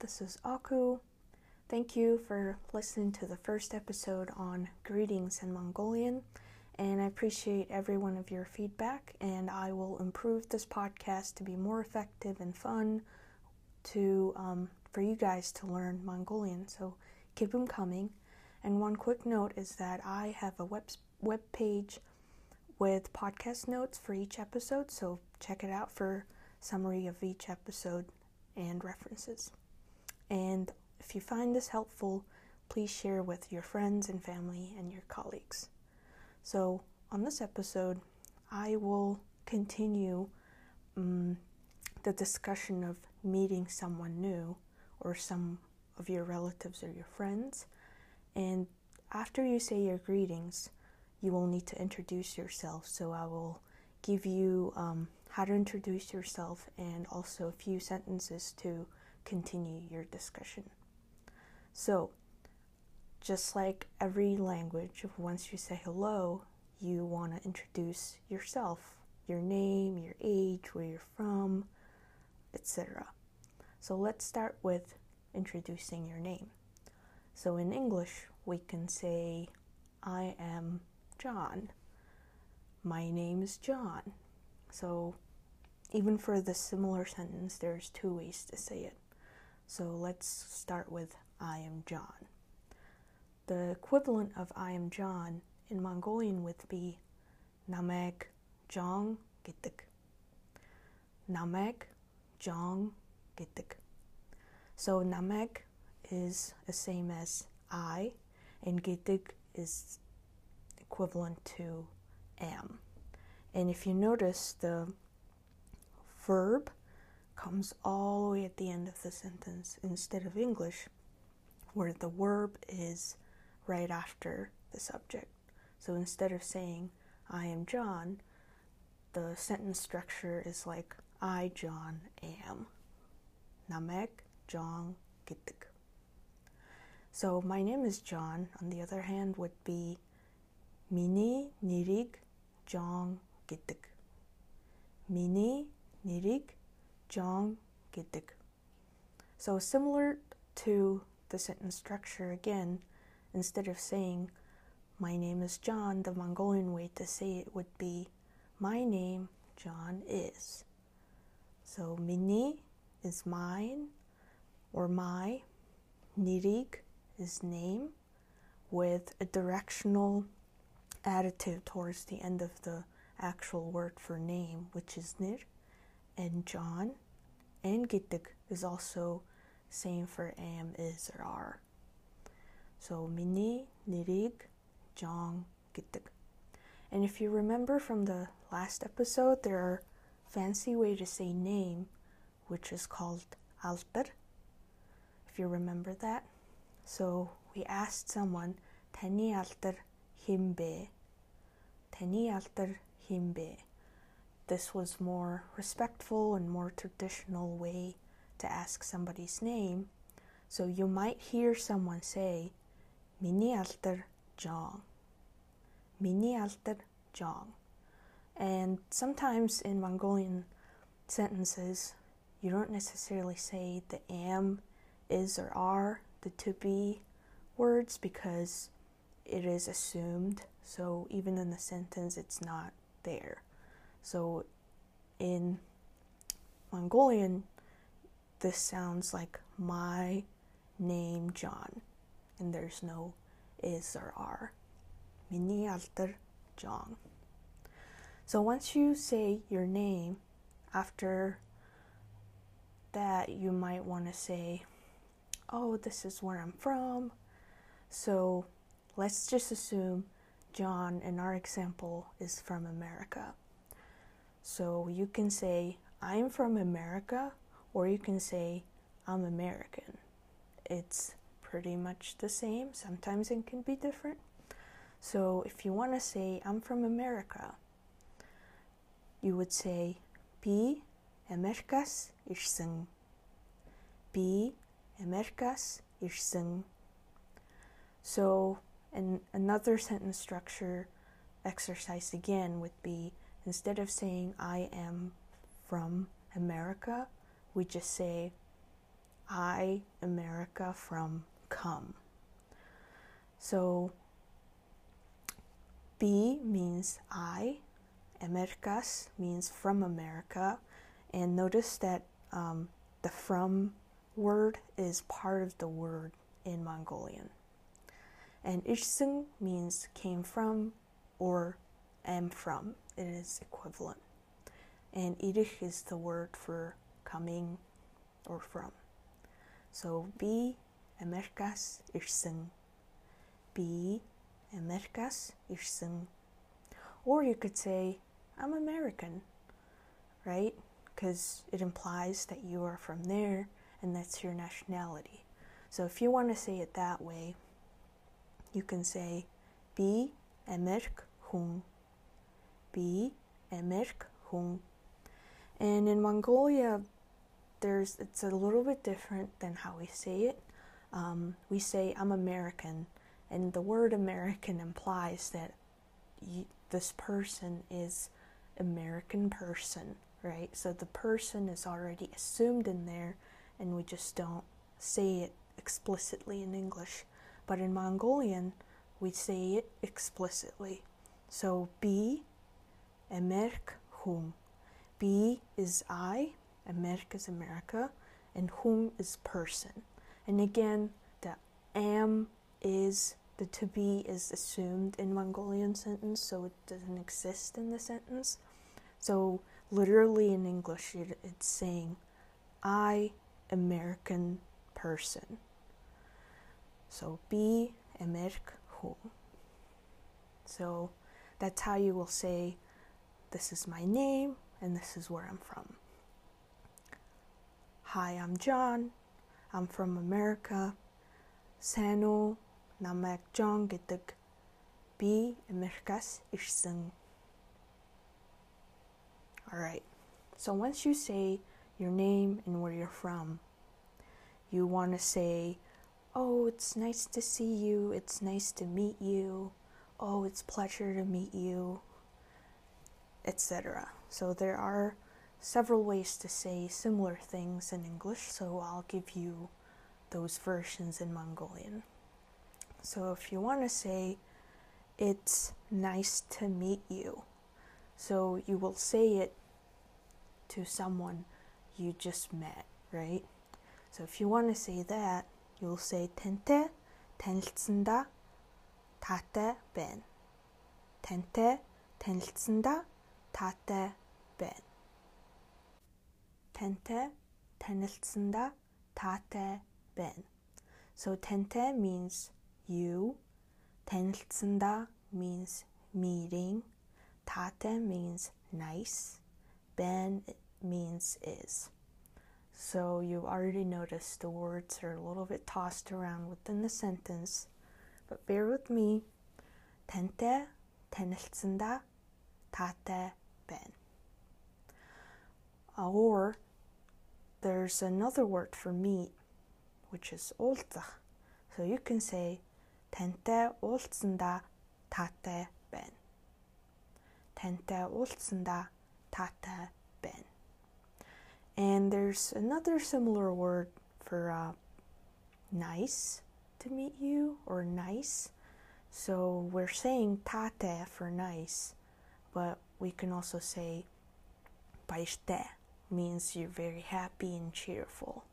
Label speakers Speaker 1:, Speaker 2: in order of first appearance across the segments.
Speaker 1: this is Aku. Thank you for listening to the first episode on greetings in Mongolian, and I appreciate every one of your feedback. And I will improve this podcast to be more effective and fun to um, for you guys to learn Mongolian. So keep them coming. And one quick note is that I have a web web page with podcast notes for each episode, so check it out for summary of each episode and references. And if you find this helpful, please share with your friends and family and your colleagues. So, on this episode, I will continue um, the discussion of meeting someone new or some of your relatives or your friends. And after you say your greetings, you will need to introduce yourself. So, I will give you um, how to introduce yourself and also a few sentences to continue your discussion. So, just like every language, once you say hello, you want to introduce yourself, your name, your age, where you're from, etc. So, let's start with introducing your name. So, in English, we can say, I am John. My name is John. So, even for the similar sentence, there's two ways to say it. So let's start with I am John. The equivalent of I am John in Mongolian would be Namek Jong Gitik. Namek Jong Gitik. So Namek is the same as I, and Gitik is equivalent to am. And if you notice, the verb comes all the way at the end of the sentence instead of English, where the verb is right after the subject. So instead of saying, I am John, the sentence structure is like, I, John, am. Namek, John, Gitik. So my name is John, on the other hand, would be Mini Nirig John Gitik. Mini Nirig Jong Gidig. So, similar to the sentence structure again, instead of saying, My name is John, the Mongolian way to say it would be, My name, John, is. So, Mini is mine or my, Nirig is name, with a directional additive towards the end of the actual word for name, which is Nir and John and Gitig is also same for am, is, or are. So Mini, Nirig, Jong, Gitig. And if you remember from the last episode, there are fancy way to say name, which is called alter. If you remember that. So we asked someone, Tani alter himbe. Tani alter himbe this was more respectful and more traditional way to ask somebody's name. So you might hear someone say, Mini alter Jong. Mini alter Jong. And sometimes in Mongolian sentences, you don't necessarily say the am, is, or are, the to be words because it is assumed. So even in the sentence, it's not there. So in Mongolian, this sounds like my name John, and there's no is or are. Mini alter John. So once you say your name, after that, you might want to say, Oh, this is where I'm from. So let's just assume John, in our example, is from America. So you can say, I'm from America, or you can say, I'm American. It's pretty much the same. Sometimes it can be different. So if you want to say, I'm from America, you would say, B Amerikas irsin. B Amerikas irsin. So, and another sentence structure exercise again would be Instead of saying I am from America, we just say I, America, from come. So B means I, Americas means from America, and notice that um, the from word is part of the word in Mongolian. And Ishsung means came from or am from. It is equivalent. And Irich is the word for coming or from. So B Americas Ishsung. B Americas Ishsung. Or you could say I'm American, right? Because it implies that you are from there and that's your nationality. So if you want to say it that way, you can say Bi Emerk Hung. Bi Emerk Hung. And in Mongolia, there's it's a little bit different than how we say it. Um, we say I'm American, and the word American implies that you, this person is American person, right? So the person is already assumed in there, and we just don't say it explicitly in English. But in Mongolian, we say it explicitly. So B, Emerk Hum. B is I, America is America, and Hum is person. And again, the am is the to be is assumed in Mongolian sentence, so it doesn't exist in the sentence. So literally in English, it, it's saying, I, American person. So be Amerik Hu. So that's how you will say, This is my name and this is where I'm from. Hi, I'm John. I'm from America. Sano namak John гэдэг би Америкаас ирсэн. Alright, so once you say your name and where you're from, you want to say, Oh, it's nice to see you, it's nice to meet you, oh, it's pleasure to meet you, etc. So there are several ways to say similar things in English, so I'll give you those versions in Mongolian. So if you want to say, it's nice to meet you, so you will say it to someone you just met, right? So if you want to say that, you'll say 텐테 танилцсанда таатай байна. Тантай танилцсанда таатай байна. Тантай танилцсанда таатай байна. So тантай means you, танилцсанда means meeting, таатай means nice, ben means is. So you already noticed the words are a little bit tossed around within the sentence, but bear with me. Тантай танилцсанда таатай байна. Or there's another word for meat, which is уулзах. So you can say тантай уулзсандаа таатай байна. Тантай уулзсандаа таатай байна. And there's another similar word for uh, nice to meet you or nice. So we're saying tate for nice, but we can also say baiste means you're very happy and cheerful,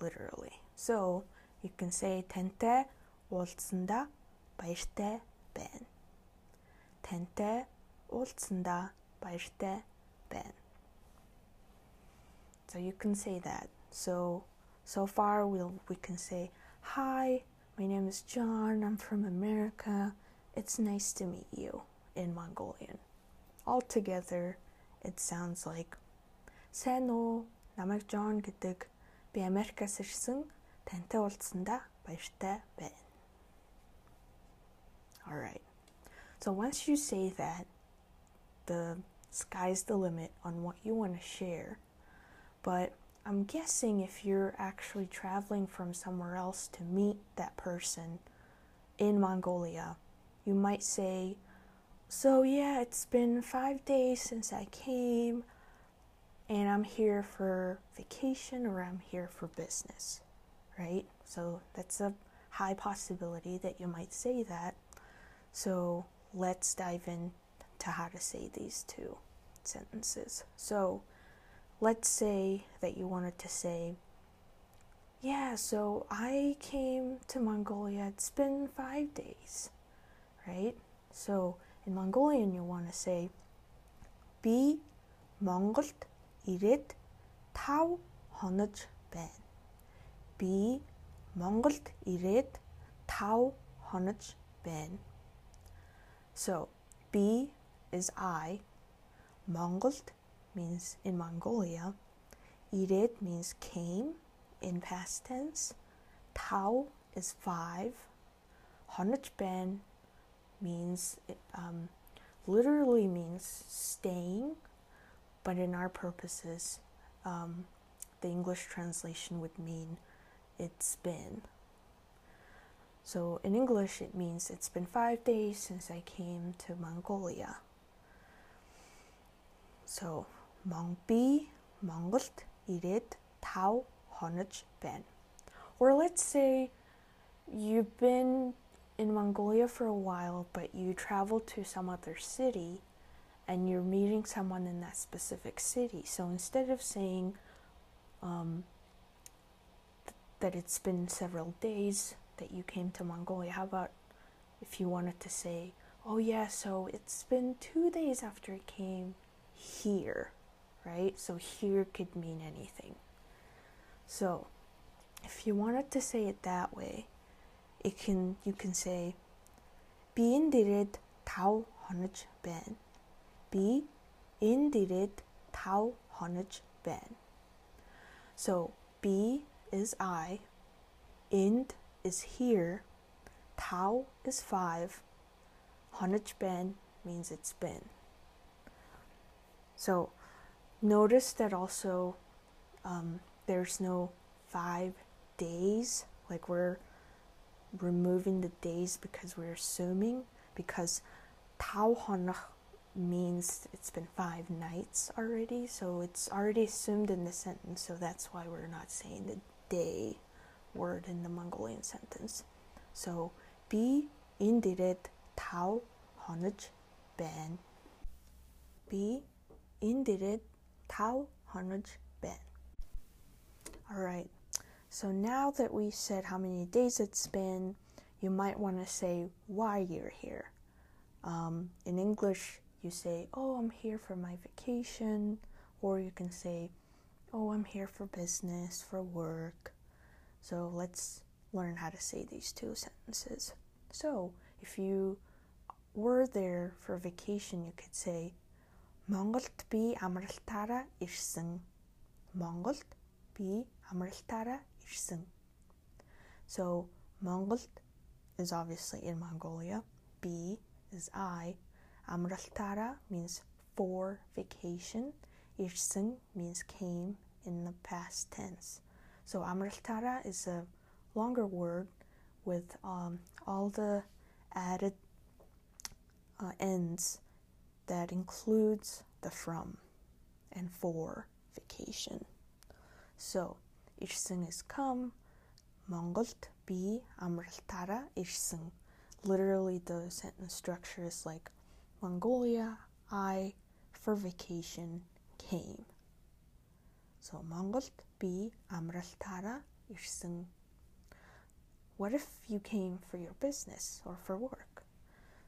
Speaker 1: literally. So you can say tente уулзсанда баяртай байна. Тантай уулзсанда баяртай байна. So you can say that. So so far we'll we can say hi, my name is John, I'm from America. It's nice to meet you in Mongolian. Altogether it sounds like Сайн уу? Намайг John гэдэг. Би Америкаас ирсэн. Тантай уулзсандаа баяртай байна. All right. So once you say that, the sky's the limit on what you want to share. But I'm guessing if you're actually traveling from somewhere else to meet that person in Mongolia, you might say, so, yeah, it's been five days since I came and I'm here for vacation or I'm here for business. right? So that's a high possibility that you might say that. So let's dive in to how to say these two sentences. So let's say that you wanted to say, Yeah, so I came to Mongolia, it's been five days, right? So in Mongolian, you want to say, Би Монголд ирээд 5 хонож байна. Би Монголд ирээд 5 хонож байна. So, be is I. Mongold means in Mongolia. Ired means came in past tense. Tau is five. Honachben means um, literally means staying, but in our purposes, um, the English translation would mean it's been. So in English, it means it's been five days since I came to Mongolia. So Mongbi, Mongolt, Irid, Tau, Honaj, Ben. Or let's say you've been in Mongolia for a while, but you travel to some other city and you're meeting someone in that specific city. So instead of saying um, th- that it's been several days, that you came to Mongolia. How about if you wanted to say, oh, yeah, so it's been two days after it came here, right? So here could mean anything. So if you wanted to say it that way, it can you can say 비인들의 tau honage ben. 비인들의 tau honage ben. So B is I, Ind is here, Tau is five, Honich Ben means it's been. So notice that also um, there's no five days, like we're removing the days because we're assuming, because tau honach means it's been five nights already, so it's already assumed in the sentence, so that's why we're not saying the day word in the Mongolian sentence. So be indiret tau honaj ben. Be indiret tau honaj ben. Alright, so now that we said how many days it's been, you might want to say why you're here. Um, in English, you say, Oh, I'm here for my vacation, or you can say, Oh, I'm here for business, for work. So let's learn how to say these two sentences. So if you were there for vacation, you could say Монголд би амралтаараа ирсэн. Монголд би амралтаараа so Mongol is obviously in Mongolia. B is I. Amraltara means for vacation. Ishsin means came in the past tense. So Amraltara is a longer word with um, all the added uh, ends that includes the from and for vacation. So Irsen is come, Mongolt be Amraltara Irsen. Literally, the sentence structure is like Mongolia, I for vacation came. So Mongolt be Amraltara Irsen. What if you came for your business or for work?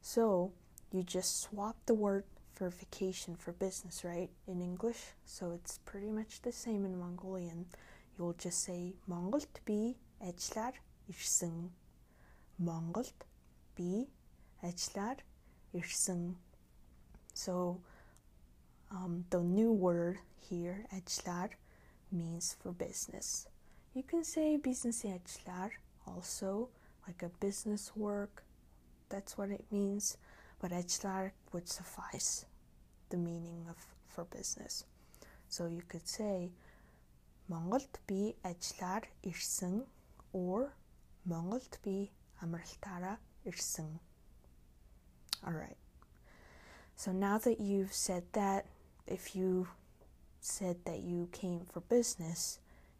Speaker 1: So you just swap the word for vacation for business, right? In English. So it's pretty much the same in Mongolian. You'll just say Mongolt be ажиллаар ирсэн. Mongolt be ажиллаар ирсэн. So um, the new word here, ажиллаар, means for business. You can say business ажиллаар also, like a business work. That's what it means. But ажиллаар would suffice the meaning of for business. So you could say Монголд би ажиллаар ирсэн or Монголд би амралтаараа ирсэн. All right. So now that you've said that, if you said that you came for business,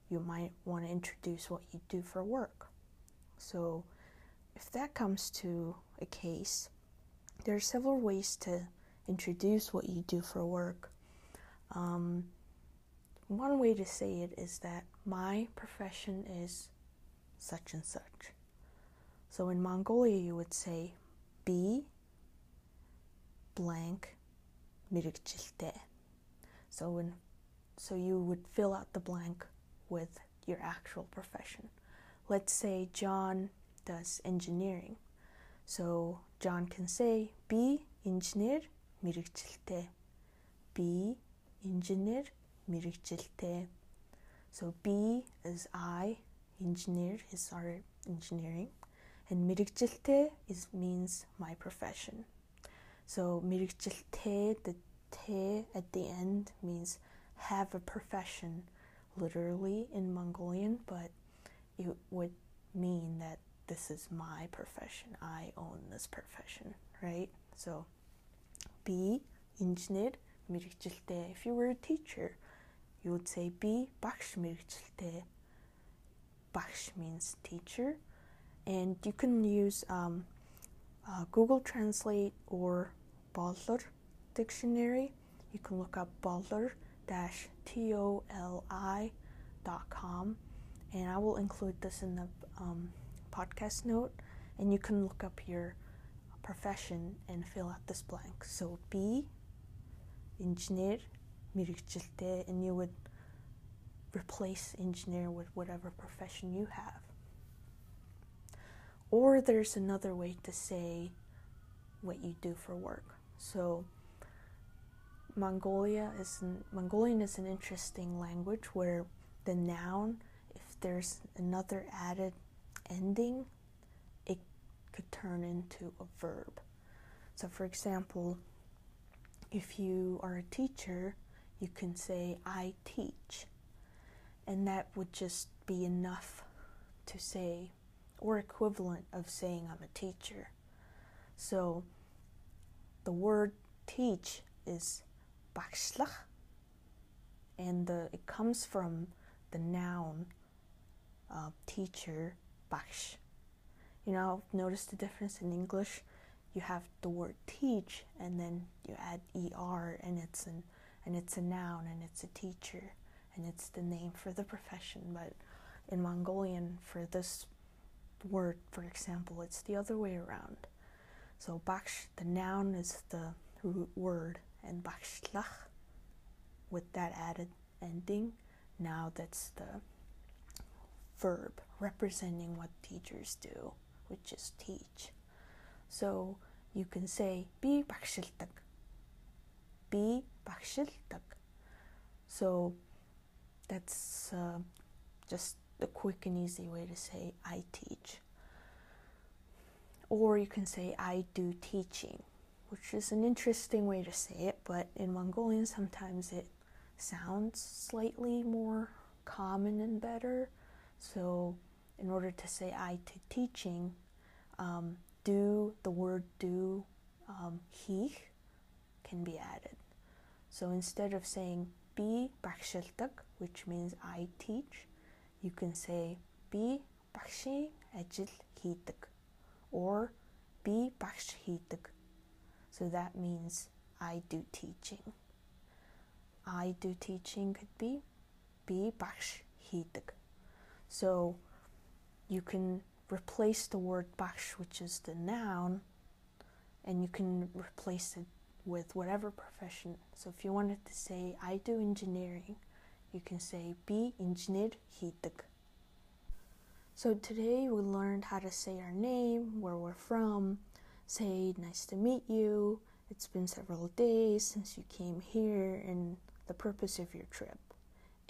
Speaker 1: you might want to introduce what you do for work. So, if that comes to a case, there are several ways to introduce what you do for work. Um, one way to say it is that my profession is such and such. So in Mongolia, you would say B blank mirikchilte. So when so you would fill out the blank with your actual profession. Let's say John does engineering. So John can say B engineer mirikchilte. B engineer mirikchilte. So B is I, engineer is our engineering, and mirikchilte is means my profession. So mirikchilte, the te at the end means have a profession, literally in Mongolian, but it would mean that this is my profession. I own this profession, right? So B engineer mirikchilte. If you were a teacher, you would say be baksh the Baksh means teacher, and you can use um, uh, Google Translate or Bolor dictionary. You can look up Bolor dash T O L I dot com, and I will include this in the um, podcast note. And you can look up your profession and fill out this blank. So, B, engineer, mirikchilte, and you would replace engineer with whatever profession you have. Or there's another way to say what you do for work. So Mongolia is an, Mongolian is an interesting language where the noun, if there's another added ending, it could turn into a verb. So, for example, if you are a teacher, you can say, I teach. And that would just be enough to say, or equivalent of saying I'm a teacher. So the word teach is bakslach, and the, it comes from the noun uh, teacher, baksh. You know, notice the difference in English? You have the word teach, and then you add er, and it's an and it's a noun, and it's a teacher and it's the name for the profession. But in Mongolian, for this word, for example, it's the other way around. So baksh, the noun is the root word, and bakshlach, with that added ending, now that's the verb representing what teachers do, which is teach. So you can say bi bakshiltak, bi bakshiltak. So that's uh, just a quick and easy way to say I teach. Or you can say I do teaching, which is an interesting way to say it, but in Mongolian sometimes it sounds slightly more common and better. So, in order to say I to teaching, um, do, the word do, um, he can be added. So instead of saying be bakshiltak, which means I teach, you can say be bakshi ajil hitak or be baksh hitak. So that means I do teaching. I do teaching could be be baksh hitak. So you can replace the word baksh, which is the noun, and you can replace it with whatever profession. So if you wanted to say I do engineering, you can say be engineer hitig. So today we learned how to say our name, where we're from, say nice to meet you. It's been several days since you came here and the purpose of your trip.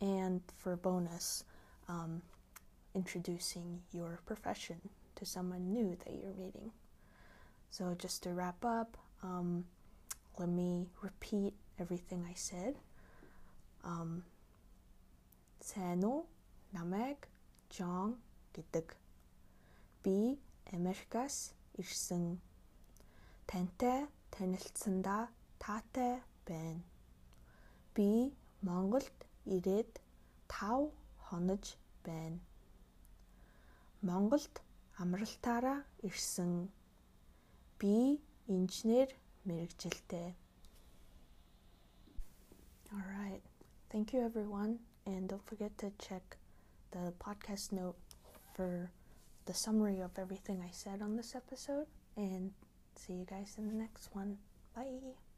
Speaker 1: And for bonus, um, introducing your profession to someone new that you're meeting. So just to wrap up, um, let me repeat everything I said. Um, Сэно намайг Жон гэдэг. Би Америкаас ирсэн. Тантай танилцсандаа таатай байна. Би Монголд ирээд 5 хонож байна. Монголд амралтаараа ирсэн. Би инженер мэрэгжилтэй. All right. Thank you everyone and don't forget to check the podcast note for the summary of everything I said on this episode and see you guys in the next one. Bye.